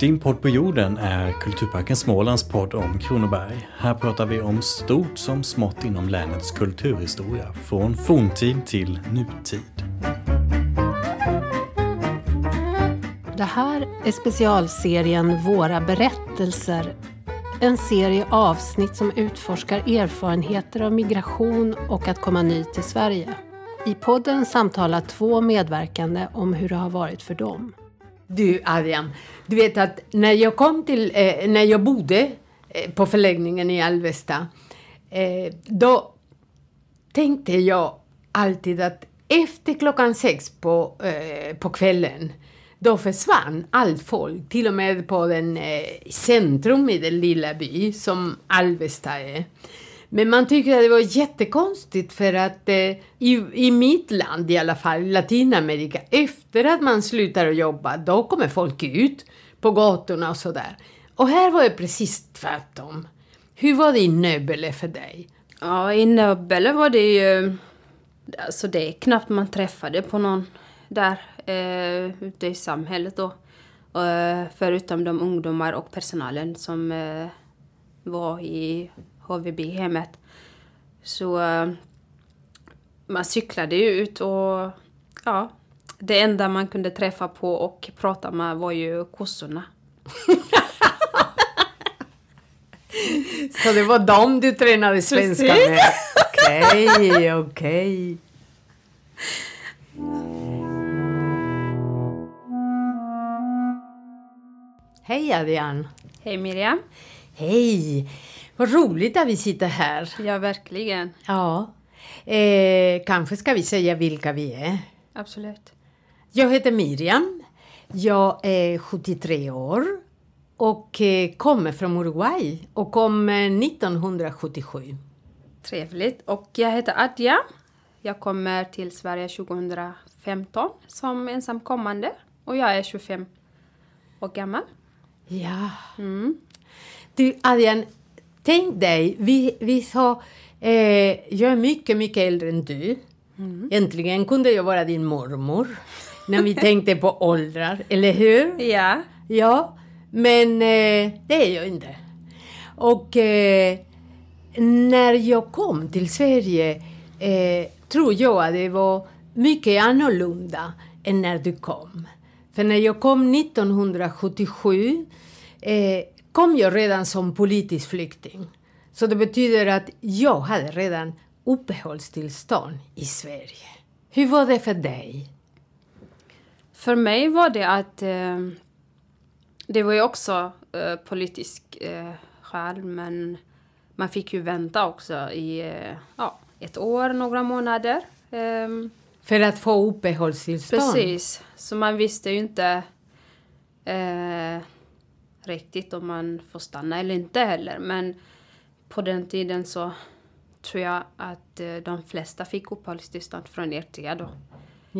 Din podd på jorden är Kulturparken Smålands podd om Kronoberg. Här pratar vi om stort som smått inom länets kulturhistoria, från forntid till nutid. Det här är specialserien Våra berättelser. En serie avsnitt som utforskar erfarenheter av migration och att komma ny till Sverige. I podden samtalar två medverkande om hur det har varit för dem. Du Adrian, du vet att när jag kom till, eh, när jag bodde eh, på förläggningen i Alvesta, eh, då tänkte jag alltid att efter klockan sex på, eh, på kvällen, då försvann allt folk, till och med på den eh, centrum i den lilla by som Alvesta är. Men man tycker att det var jättekonstigt för att eh, i, i mitt land i alla fall, Latinamerika, efter att man slutar att jobba, då kommer folk ut på gatorna och sådär. Och här var det precis tvärtom. Hur var det i Nöbele för dig? Ja, i Nöbele var det ju... Alltså det är knappt man träffade på någon där eh, ute i samhället då. Eh, förutom de ungdomar och personalen som eh, var i HVB-hemmet. Så eh, man cyklade ju ut och ja, det enda man kunde träffa på och prata med var ju kossorna. Så det var dem du tränade svenska Precis. med? Okej, okej. Hej Adrian! Hej Miriam! Hej! Vad roligt att vi sitter här. Ja, verkligen. Ja. Eh, kanske ska vi säga vilka vi är. Absolut. Jag heter Miriam. Jag är 73 år och eh, kommer från Uruguay och kom eh, 1977. Trevligt. Och jag heter Adja. Jag kommer till Sverige 2015 som ensamkommande och jag är 25 år gammal. Ja. Mm. Du Adrian, tänk dig, vi, vi sa, eh, jag är mycket, mycket äldre än du. Äntligen kunde jag vara din mormor. När vi tänkte på åldrar, eller hur? Ja. Ja, men eh, det är jag inte. Och eh, när jag kom till Sverige eh, tror jag att det var mycket annorlunda än när du kom. För när jag kom 1977 eh, kom jag redan som politisk flykting. Så det betyder att jag hade redan uppehållstillstånd i Sverige. Hur var det för dig? För mig var det att eh, det var ju också eh, politisk eh, skäl men man fick ju vänta också i eh, ja, ett år, några månader. Ehm, För att få uppehållstillstånd? Precis, så man visste ju inte eh, riktigt om man får stanna eller inte heller. Men på den tiden så tror jag att eh, de flesta fick uppehållstillstånd från Eritrea då.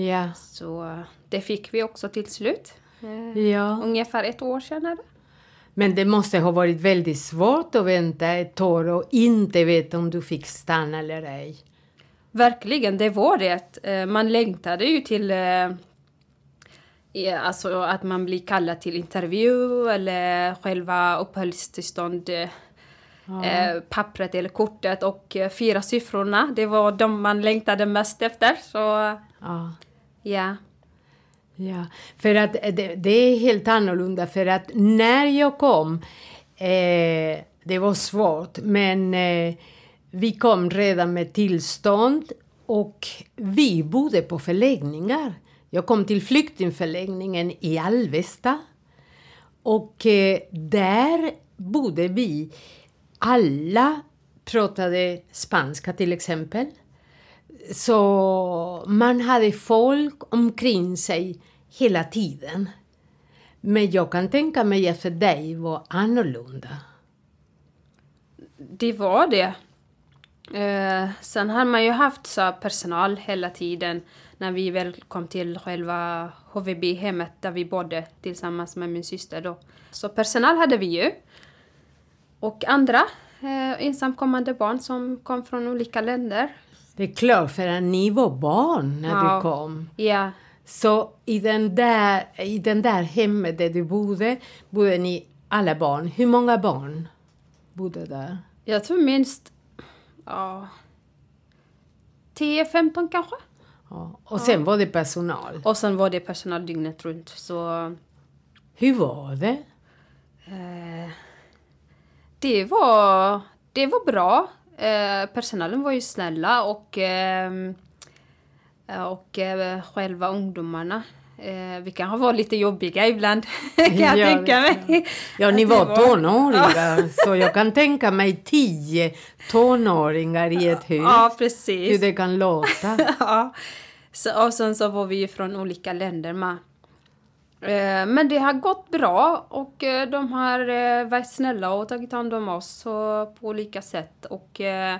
Ja. Så eh, det fick vi också till slut. Eh, ja. ungefär ett år senare. Men det måste ha varit väldigt svårt att vänta ett år och inte veta om du fick stanna eller ej. Verkligen, det var det. Man längtade ju till alltså att man blir kallad till intervju eller själva uppehållstillstånd eh, eh, pappret eller kortet och eh, fyra siffrorna. Det var de man längtade mest efter. Så Ja. ja. Ja, för att det, det är helt annorlunda för att när jag kom, eh, det var svårt, men eh, vi kom redan med tillstånd och vi bodde på förläggningar. Jag kom till flyktingförläggningen i Alvesta och eh, där bodde vi. Alla pratade spanska till exempel. Så man hade folk omkring sig hela tiden. Men jag kan tänka mig att för dig var annorlunda. Det var det. Eh, sen har man ju haft så personal hela tiden när vi väl kom till själva HVB-hemmet där vi bodde tillsammans med min syster då. Så personal hade vi ju. Och andra eh, ensamkommande barn som kom från olika länder. Det är klart, för att ni var barn när Ja. du kom. Ja, Så i den, där, i den där hemmet där du bodde, bodde ni alla barn. Hur många barn bodde där? Jag tror minst... Ja... 10-15 kanske. Ja. Och sen var det personal. Och sen var det personal dygnet runt. Så... Hur var det? Eh, det var... Det var bra. Eh, personalen var ju snälla och... ehm, och eh, själva ungdomarna. Eh, vi kanske var lite jobbiga ibland, kan jag Ja, tänka mig. Ja, ni det var tonåringar, så jag kan tänka mig tio tonåringar i ett hus. Ja, Hur precis. det kan låta. ja. så, och sen så var vi ju från olika länder med. Eh, men det har gått bra och eh, de har eh, varit snälla och tagit hand om oss på olika sätt. Och, eh,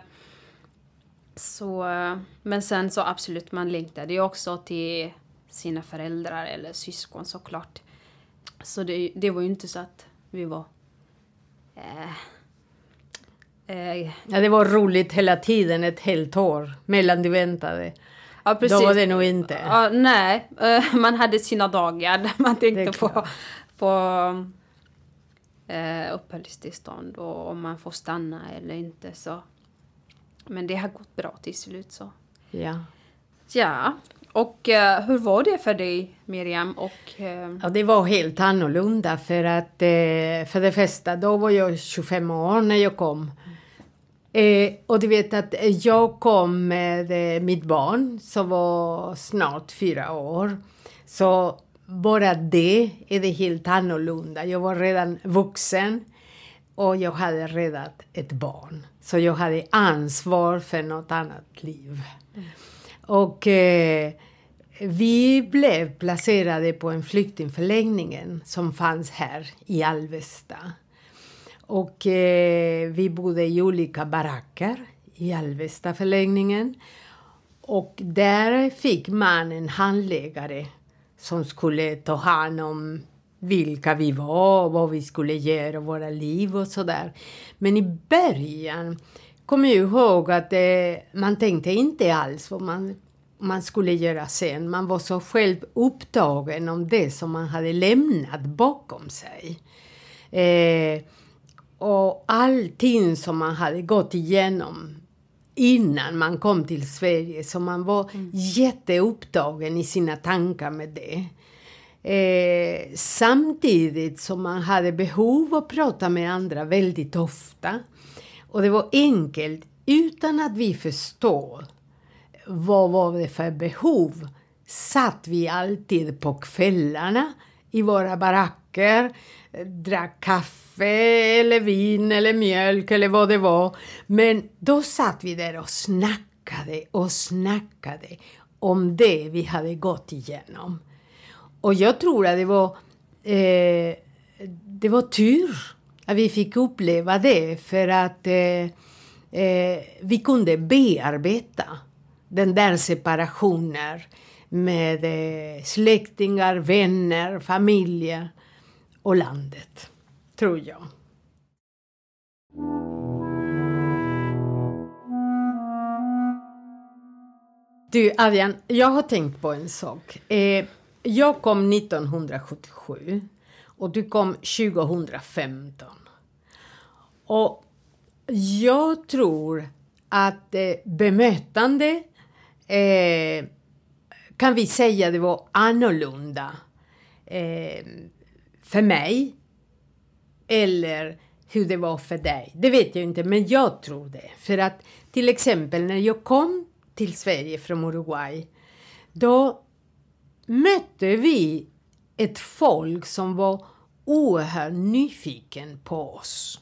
så, eh, men sen så absolut, man längtade ju också till sina föräldrar eller syskon såklart. Så det, det var ju inte så att vi var... Eh, eh, Ja, det var roligt hela tiden, ett helt år, mellan du väntade. Ja, precis. Då var det nog inte. Ja, nej, eh, man hade sina dagar där man tänkte på, på eh, uppehållstillstånd och om man får stanna eller inte. Så. Men det har gått bra till slut. så. Ja. Ja, och eh, hur var det för dig Miriam? Och, eh, Ja, det var helt annorlunda för att eh, för det första, då var jag 25 år när jag kom. Eh, och du vet att jag kom med eh, mitt barn som var snart fyra år. Så bara det är det helt annorlunda. Jag var redan vuxen och jag hade redan ett barn. Så jag hade ansvar för något annat liv. Och eh, vi blev placerade på en flyktingförläggning som fanns här i Alvesta. Och eh, vi bodde i olika baracker i Alvestaförläggningen. Och där fick man en handläggare som skulle ta hand om vilka vi var, vad vi skulle göra, våra liv och sådär. Men i början kommer jag ihåg att eh, man tänkte inte alls vad man, man skulle göra sen. Man var så själv upptagen om det som man hade lämnat bakom sig. Eh, och allting som man hade gått igenom innan man kom till Sverige. Så man var jätteupptagen i sina tankar med det. Eh, samtidigt som man hade behov att prata med andra väldigt ofta. Och det var enkelt, utan att vi förstår vad var det för behov, satt vi alltid på kvällarna i våra baracker, drack kaffe eller vin eller mjölk eller vad det var. Men då satt vi där och snackade och snackade om det vi hade gått igenom. Och jag tror att det var, eh, det var tur vi fick uppleva det för att eh, eh, vi kunde bearbeta den där separationen med eh, släktingar, vänner, familj och landet, tror jag. Du Adrian, jag har tänkt på en sak. Eh, jag kom 1977 och du kom 2015. Och jag tror att eh, bemötande eh, kan vi säga det var annorlunda eh, för mig eller hur det var för dig. Det vet jag inte, men jag tror det. För att till exempel när jag kom till Sverige från Uruguay, då mötte vi ett folk som var oerhört nyfiken på oss.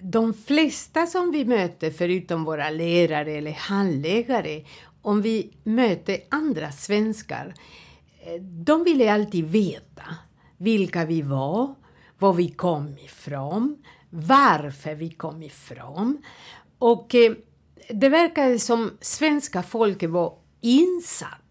De flesta som vi möter, förutom våra lärare eller handläggare, om vi möter andra svenskar, eh, de ville alltid veta vilka vi var, var vi kom ifrån, varför vi kom ifrån. Och eh, det verkade som svenska folket var insatt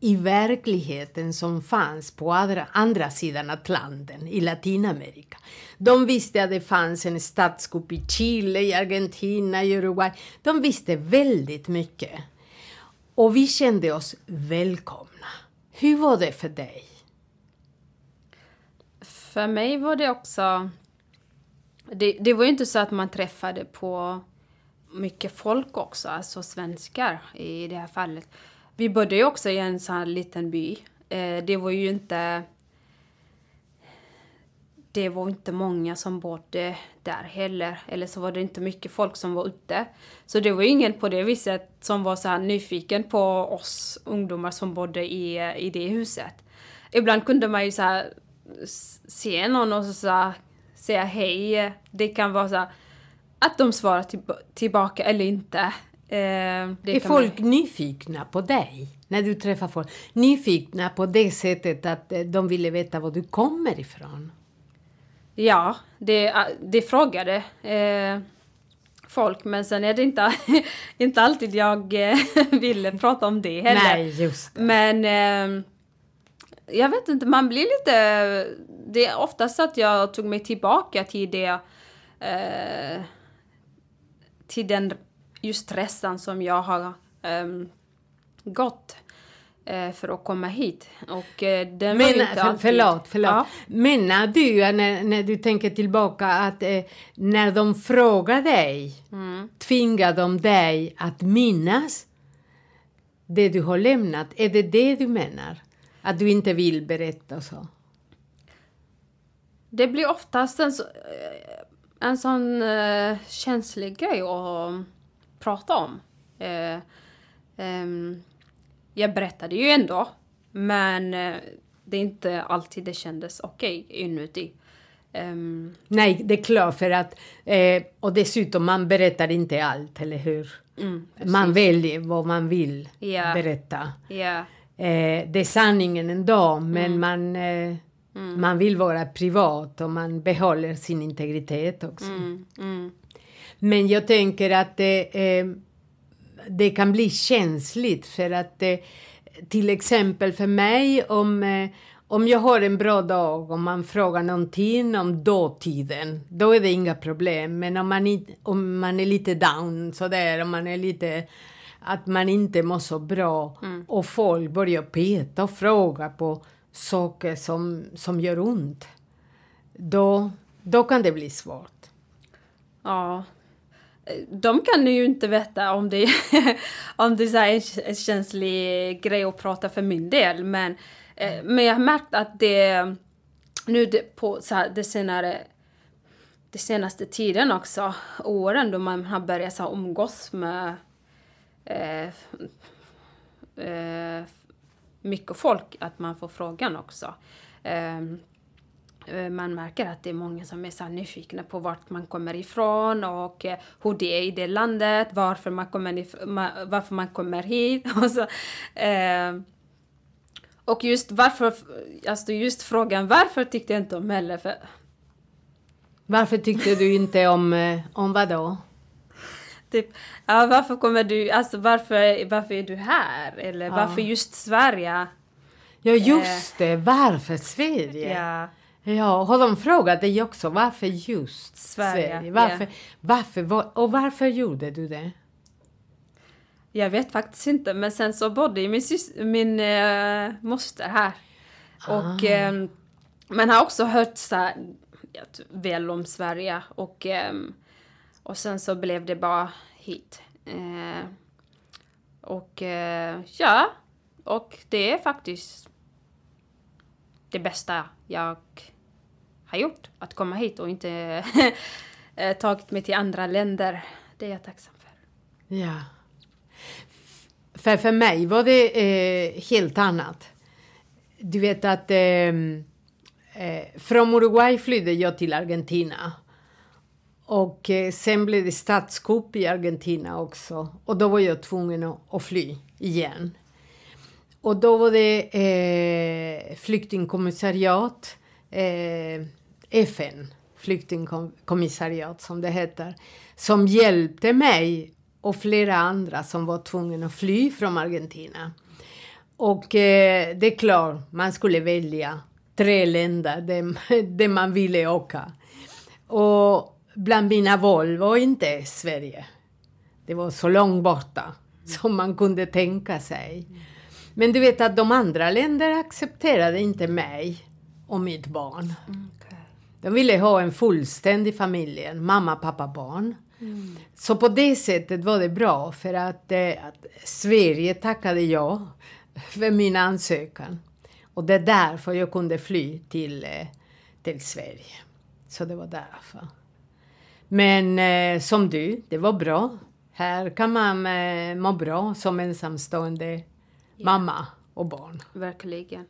i verkligheten som fanns på andra, andra sidan Atlanten i Latinamerika. De visste att det fanns en statskupp i Chile, i Argentina, i Uruguay. De visste väldigt mycket. Och vi kände oss välkomna. Hur var det för dig? För mig var det också... Det, det var ju inte så att man träffade på mycket folk också, alltså svenskar i det här fallet. Vi bodde ju också i en sån här liten by. Eh, det var ju inte... Det var inte många som bodde där heller. Eller så var det inte mycket folk som var ute. Så det var ingen på det viset som var så här nyfiken på oss ungdomar som bodde i, i det huset. Ibland kunde man ju så här se någon och så, så här, säga hej. Det kan vara så här, att de svarar tillbaka eller inte. Eh, Är folk man- nyfikna på dig? När du träffar folk? Nyfikna på det sättet att eh, de ville veta var du kommer ifrån? Ja, det, det frågade eh, folk men sen är det inte, inte alltid jag eh, ville prata om det heller. Nej, just det. Men eh, jag vet inte, man blir lite... Det är oftast att jag tog mig tillbaka till det... Eh, till den just resan som jag har ehm, gått eh, för att komma hit. Och den var ju Men, inte för, alltid... förlåt, förlåt. Ja. Menar du eh, när, när du tänker tillbaka att eh, när de frågar dig, Mm. tvingar de dig att minnas det du har lämnat? Är det det du menar? Att du inte vill berätta så? Det blir oftast en, så, en sån eh, känslig grej att prata om. Eh, ehm, jag berättade ju ändå, men eh, det är inte alltid det kändes okej inuti. Ehm, Nej, det är klart för att... Eh, och dessutom, man berättar inte allt, eller hur? mm, Man väljer vad man vill Ja. berätta. ja, Eh, det är sanningen ändå, men Mm. man, eh, man vill vara privat och man behåller sin integritet också. Mm, mm, Men jag tänker att det, eh, det kan bli känsligt för att eh, till exempel för mig om, eh, om jag har en bra dag och man frågar någonting om dåtiden, då är det inga problem. Men om man, i- om man är lite down sådär, om man är lite att man inte mår så bra och folk börjar peta och fråga på saker som, som gör ont, då, då kan det bli svårt. ja. De kan ju inte veta om det, om det är en, känslig grej att prata för min del. Men, mm. men jag har märkt att det nu det, på så här, det senare det senaste tiden också, åren då man har börjat så här, umgås med eh, eh, mycket folk, att man får frågan också. Eh, man märker att det är många som är så nyfikna på vart man kommer ifrån och eh, hur det är i det landet, varför man kommer, if- ma- varför man kommer hit. Och, så, eh, och just varför, alltså just frågan varför tyckte jag inte om heller. För Varför tyckte du inte om, eh, om vad då? typ, ja, varför kommer du, alltså varför, varför är du här? Eller varför just Sverige? Ja, just det. Varför Sverige? Ja. Ja, har de frågat dig också varför just Sverige, Sverige? Varför, ja. varför, var- och varför gjorde du det? Jag vet faktiskt inte, men sen så bodde ju min, min eh, moster här. Och eh, man har också hört så här, väl om Sverige och, ehm, och sen så blev det bara hit. Eh, och eh, ja, och det är faktiskt det bästa jag har gjort. Att komma hit och inte eh, tagit mig till andra länder. Det är jag tacksam för. Ja. För för mig var det eh, helt annat. Du vet att eh, eh, från Uruguay flydde jag till Argentina. Och eh, sen blev det statskupp i Argentina också. Och då var jag tvungen att, att fly igen. Och då var det eh, flyktingkommissariat, eh, FN, flyktingkommissariat som det heter, som hjälpte mig och flera andra som var tvungna att fly från Argentina. Och eh, det är klart, man skulle välja tre länder där, där man ville åka. Och bland mina val var inte Sverige. Det var så långt borta som man kunde tänka sig. Men du vet att de andra länderna accepterade inte mig och mitt barn. Mm. De ville ha en fullständig familj, mamma, pappa, barn. Mm. Så på det sättet var det bra för att, eh, att Sverige tackade ja för min ansökan. Och det är därför jag kunde fly till, eh, till Sverige. Så det var därför. Men eh, som du, det var bra. Här kan man eh, må bra som ensamstående ja. mamma och barn. Verkligen.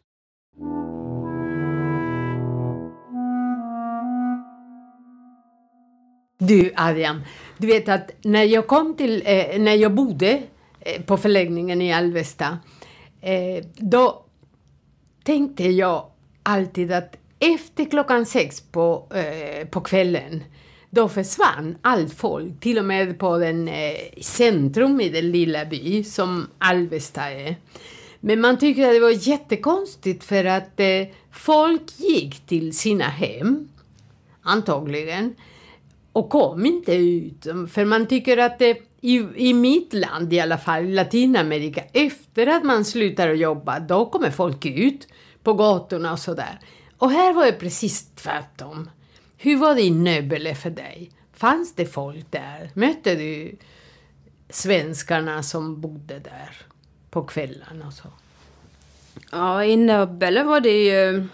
Du Adrian, du vet att när jag kom till, eh, när jag bodde eh, på förläggningen i Alvesta, eh, då tänkte jag alltid att efter klockan sex på, eh, på kvällen, då försvann allt folk, till och med på den eh, centrum i den lilla by som Alvesta är. Men man tycker att det var jättekonstigt för att eh, folk gick till sina hem, antagligen, och kom inte ut. För man tycker att det, i, i mitt land i alla fall, Latinamerika, efter att man slutar att jobba, då kommer folk ut på gatorna och sådär. Och här var det precis tvärtom. Hur var det i Nöbele för dig? Fanns det folk där? Mötte du svenskarna som bodde där på kvällarna och så? Ja, i Nöbele var det ju...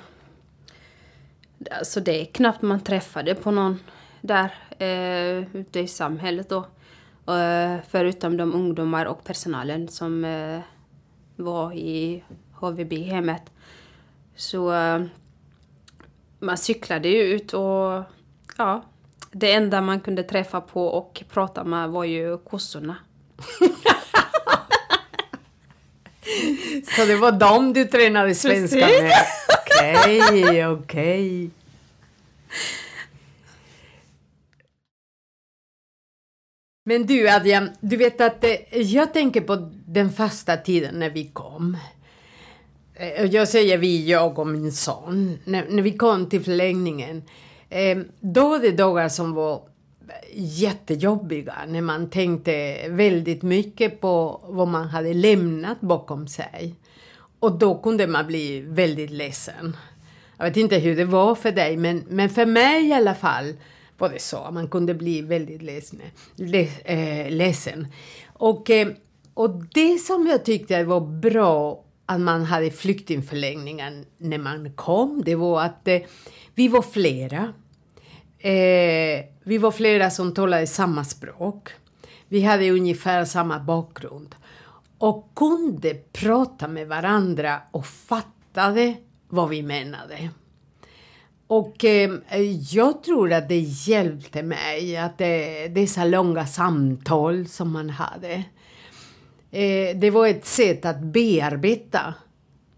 Alltså det är knappt man träffade på någon där eh, ute i samhället då. Eh, förutom de ungdomar och personalen som eh, var i HVB-hemmet. Så eh, man cyklade ju ut och ja, det enda man kunde träffa på och prata med var ju kossorna. Så det var dem du tränade svenska med? Okej, okay, okej. Okay. Men du Adrian, du vet att eh, jag tänker på den första tiden när vi kom. Eh, jag säger vi, jag och min son. När, när vi kom till förlängningen. Ehm, då var det dagar som var jättejobbiga. När man tänkte väldigt mycket på vad man hade lämnat bakom sig. Och då kunde man bli väldigt ledsen. Jag vet inte hur det var för dig, men, men för mig i alla fall var det så. Man kunde bli väldigt ledsen. Eh, ledsen. Och, eh, och det som jag tyckte var bra att man hade flyktingförläggningen när man kom, det var att eh, vi var flera. Vi var flera som talade samma språk. Vi hade ungefär samma bakgrund. Och kunde prata med varandra och fattade vad vi menade. Och eh, jag tror att det hjälpte mig, att det, dessa långa samtal som man hade. Eh, det var ett sätt att bearbeta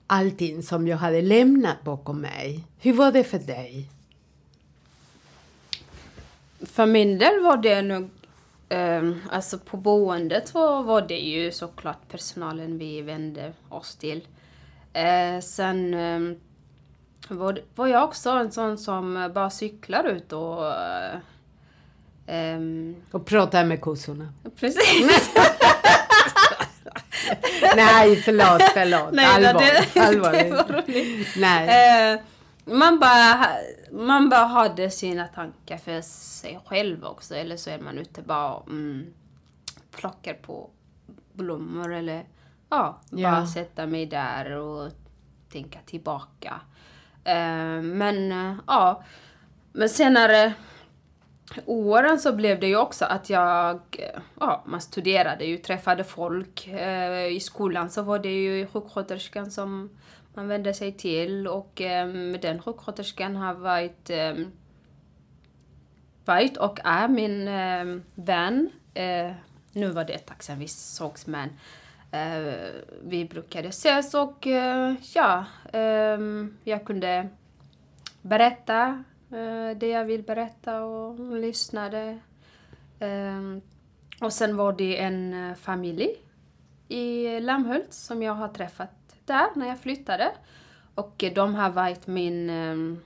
allting som jag hade lämnat bakom mig. Hur var det för dig? För min del var det nog... Eh, alltså på boendet var, var det ju såklart personalen vi vände oss till. Eh, sen ehm, var, var jag också en sån som bara cyklar ut och... Um, och pratar med kossorna. Precis. Nej, förlåt, förlåt. Nej, allvarligt. Det, allvarligt. Det Nej. Uh, man, bara, man bara hade sina tankar för sig själv också. Eller så är man ute bara mm, plockar på blommor eller ja, bara ja. sätta mig där och tänka tillbaka. Eh, men eh, ja, men senare åren så blev det ju också att jag, eh, ja, man studerade ju, träffade folk. I skolan så var det ju sjuksköterskan som man vände sig till och ehm, den sjuksköterskan har varit, ehm, varit och är min ehm, vän. Nu var det ett tag sedan vi sågs men Eh, vi brukade ses och eh, ja, ehm, jag kunde berätta eh, det jag vill berätta och hon lyssnade. Ehm, och sen var det en familj i Lammhult som jag har träffat där när jag flyttade. Och de har varit min ehm,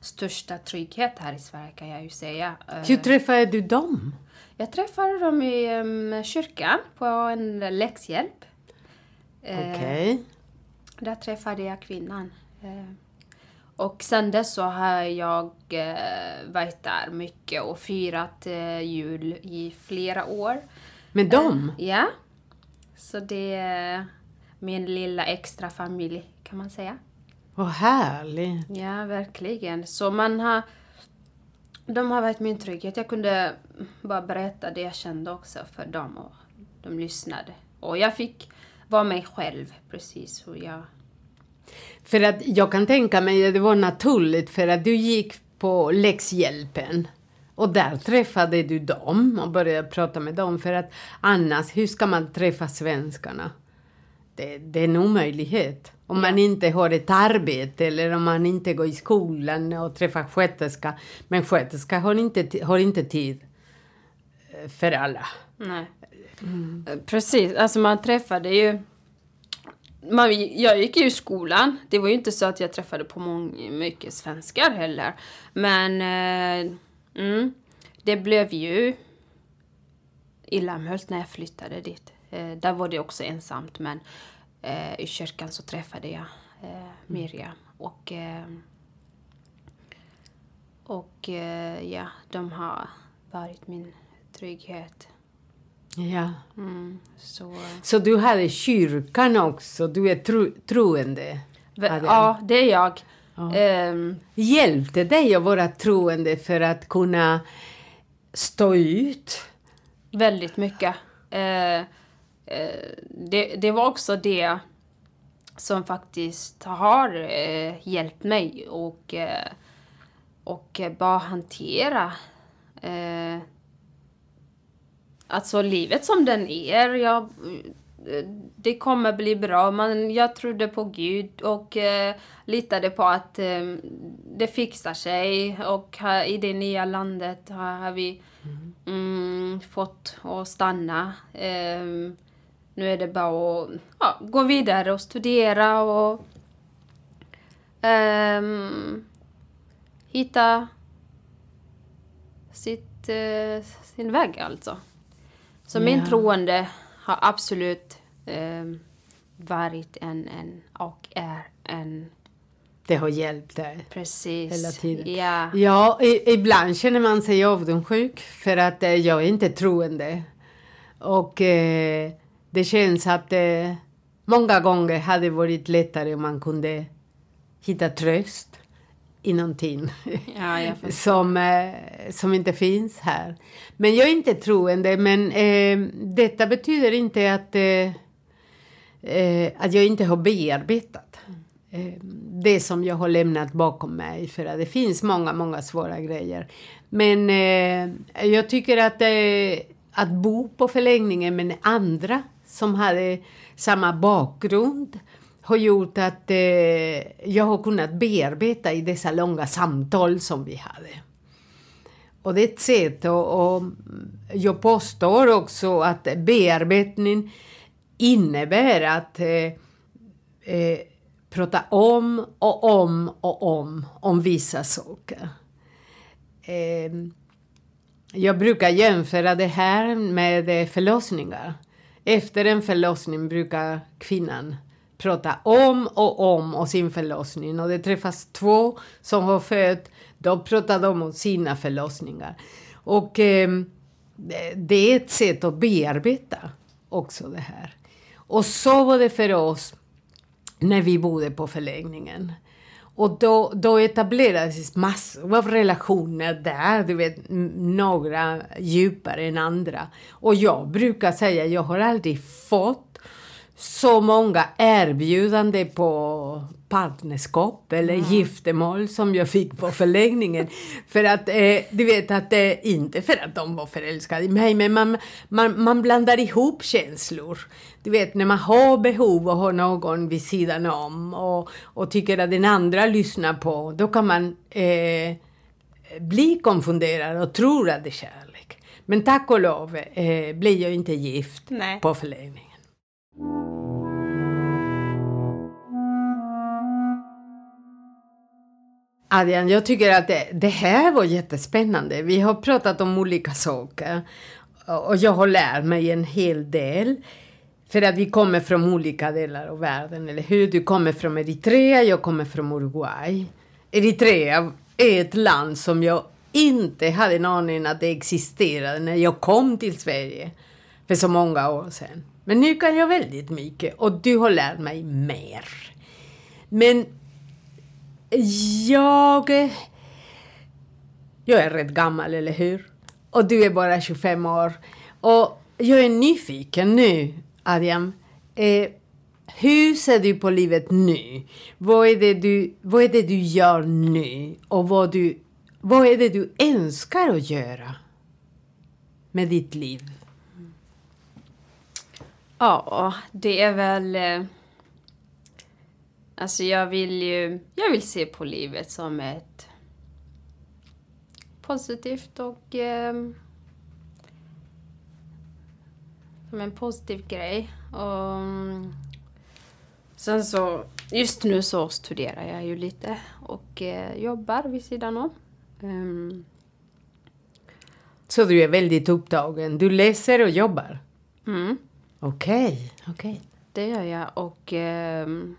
största trygghet här i Sverige kan jag ju säga. Hur träffade du dem? Jag träffade dem i um, kyrkan på en läxhjälp. Eh, Okej. Där träffade jag kvinnan. Eh, och sen dess så har jag eh, varit där mycket och firat eh, jul i flera år. Med dem? Ja. Så det är min lilla extra familj kan man säga. Vad härligt. Ja, verkligen. Så man har... De har varit min trygghet. Jag kunde bara berätta det jag kände också för dem och de lyssnade. Och jag fick vara mig själv precis hur jag... För att jag kan tänka mig att det var naturligt för att du gick på läxhjälpen. Och där träffade du dem och började prata med dem. För att annars, hur ska man träffa svenskarna? Det, det är en omöjlighet. Om man inte har ett arbete eller om man inte går i skolan och träffar sköterska. Men sköterska har inte, har inte tid eh, för alla. Nej. Eh, Precis, alltså man träffade ju... Man, jag gick ju i skolan. Det var ju inte så att jag träffade på många, mycket svenskar heller. Men eh, mm, det blev ju i Lammhult när jag flyttade dit. Eh, där var det också ensamt men eh, i kyrkan så träffade jag eh, Miriam. Och, eh, och eh, ja, de har varit min trygghet. Ja. Mm, så... Så du hade kyrkan också, du är tro, troende? Ja, det är jag. Ja. Ehm, Hjälpte dig att vara troende för att kunna stå ut? väldigt mycket. Eh, det, det var också det som faktiskt har eh, hjälpt mig och, eh, och eh, bara hantera eh, alltså livet som den är. Jag, eh, det kommer bli bra. Man, jag trodde på Gud och eh, litade på att eh, det fixar sig. Och här, i det nya landet har, har vi mm, fått att stanna. Nu är det bara att ja, gå vidare och studera och ehm, hitta sitt, eh, sin väg alltså. Så min Ja. troende har absolut ehm, varit en, en och är en Det har hjälpt dig. precis. Hela tiden. Ja. Ja, i, ibland känner man sig avundsjuk för att eh, jag är inte troende. Och eh, det känns att eh, många gånger hade varit lättare om man kunde hitta tröst i någonting Ja, som, eh, som inte finns här. Men jag är inte troende, men eh, detta betyder inte att, eh, att jag inte har bearbetat det som jag har lämnat bakom mig. För att det finns många, många svåra grejer. Men eh, jag tycker att, eh, att bo på förläggningen med andra som hade samma bakgrund har gjort att eh, jag har kunnat bearbeta i dessa långa samtal som vi hade. Och det är ett sätt och, och jag påstår också att bearbetning innebär att eh, eh, prata om och om och om om vissa saker. Eh, jag brukar jämföra det här med eh, förlossningar. Efter en förlossning brukar kvinnan prata om och om och sin förlossning. Och det träffas två som har fött, då pratar de om sina förlossningar. Och eh, det- det är ett sätt att bearbeta också det här. Och så var det för oss när vi bodde på förläggningen. Och då, då etablerades massor av relationer där, du vet, några djupare än andra. Och jag brukar säga, jag har aldrig fått så många erbjudanden på partnerskap eller giftermål som jag fick på förläggningen. för att, eh, du vet att det är inte för att de var förälskade i mig, men man, man, man blandar ihop känslor. Du vet när man har behov och har någon vid sidan om och, och tycker att den andra lyssnar på, då kan man eh, bli konfunderad och tror att det är kärlek. Men tack och lov eh, blir jag inte gift Nej. på förläggningen. Adrian, jag tycker att det, det här var jättespännande. Vi har pratat om olika saker och jag har lärt mig en hel del. För att vi kommer från olika delar av världen, eller hur? Du kommer från Eritrea, jag kommer från Uruguay. Eritrea är ett land som jag inte hade en aning att det existerade när jag kom till Sverige för så många år sedan. Men nu kan jag väldigt mycket och du har lärt mig mer. Men jag... Jag är rätt gammal, eller hur? Och du är bara 25 år. Och jag är nyfiken nu, Adrian. Eh, hur ser du på livet nu? Vad är det du, vad är det du gör nu? Och vad, du, vad är det du önskar att göra med ditt liv? Ja, det är väl... Eh, Alltså jag vill ju... Jag vill se på livet som ett positivt och... Eh, som en positiv grej. Och, mm, sen så... Just nu så studerar jag ju lite och eh, jobbar vid sidan om. Ehm, Så du är väldigt upptagen. Du läser och jobbar? mm. Okej, okej. Det gör jag och ehm,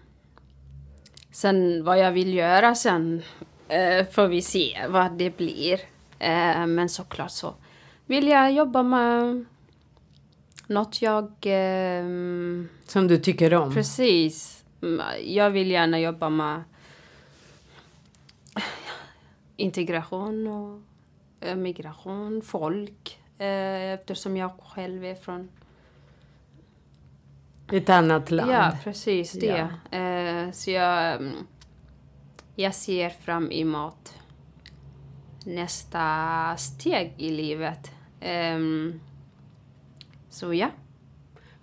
sen vad jag vill göra sen eh, får vi se vad det blir. Eh, men såklart så vill jag jobba med något jag... ehm, Som du tycker om? precis. Mm, Jag vill gärna jobba med integration och eh, migration, folk. Eh, eftersom jag själv är från Ett annat land? Ja, precis det. Eh, så jag, mm, jag ser fram emot nästa steg i livet. Ehm, så ja.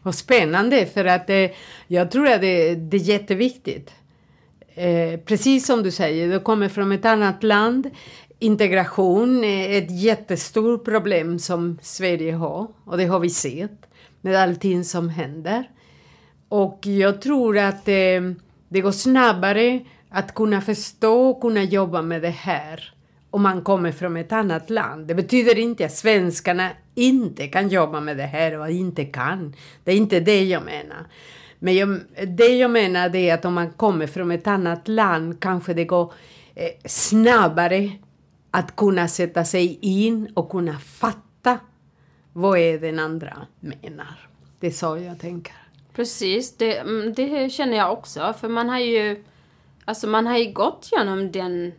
Och spännande för att eh, jag tror att det, det är jätteviktigt. Eh, precis som du säger, du kommer från ett annat land. Integration är ett jättestort problem som Sverige har och det har vi sett med allting som händer. Och jag tror att eh, det går snabbare att kunna förstå och kunna jobba med det här om man kommer från ett annat land. Det betyder inte att svenskarna inte kan jobba med det här och inte kan. Det är inte det jag menar. Men jag, det jag menar är att om man kommer från ett annat land kanske det går eh, snabbare att kunna sätta sig in och kunna fatta vad är den andra menar. Det är så jag tänker. Precis, det, mm, det känner jag också. För man har ju, alltså man har ju gått genom den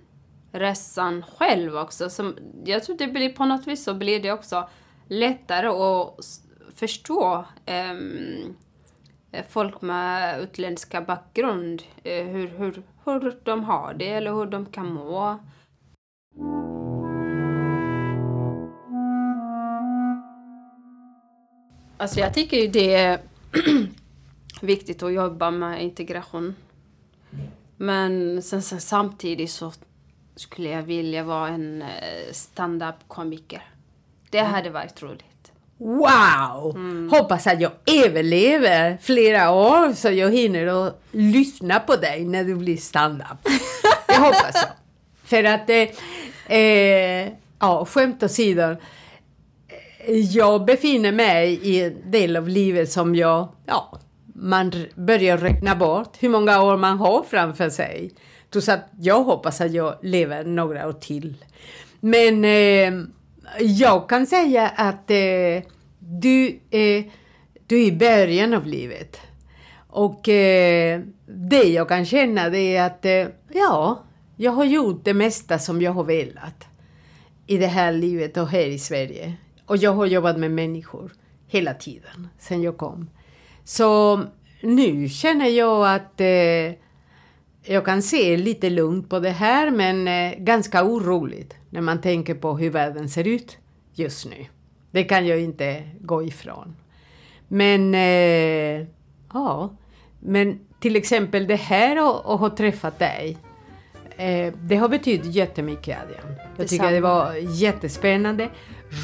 resan själv också. Så jag tror det blir på något vis så blir det också lättare att förstå eh, folk med utländska bakgrund. eh, hur, hur, hur de har det eller hur de kan må. Alltså jag tycker ju det är viktigt att jobba med integration. Men sen, sen samtidigt så skulle jag vilja vara en eh, stand-up-komiker. Det hade varit roligt. Wow! Hoppas att jag överlever flera år så jag hinner att lyssna på dig när du blir stand-up. Det hoppas jag. För att, eh, eh, ja, skämt åsido. Jag befinner mig i en del av livet som jag, ja, man börjar räkna bort hur många år man har framför sig. Så att jag hoppas att jag lever några år till. Men eh, jag kan säga att eh, du, eh, du är i början av livet. Och eh, det jag kan känna det är att eh, ja, jag har gjort det mesta som jag har velat i det här livet och här i Sverige. Och jag har jobbat med människor hela tiden sen jag kom. Så nu känner jag att eh, jag kan se lite lugnt på det här men eh, ganska oroligt när man tänker på hur världen ser ut just nu. Det kan jag inte gå ifrån. Men eh, ja, men till exempel det här och, och ha träffat dig. Eh, det har betytt jättemycket Adrian. Jag tycker Detsamma. det var jättespännande,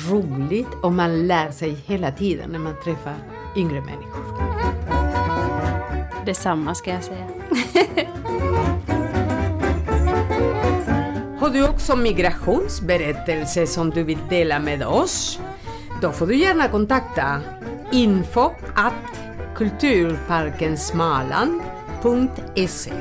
roligt och man lär sig hela tiden när man träffar yngre människor. Detsamma ska jag säga. Har du också migrationsberättelse som du vill dela med oss? Då får du gärna kontakta info kulturparkensmaland.se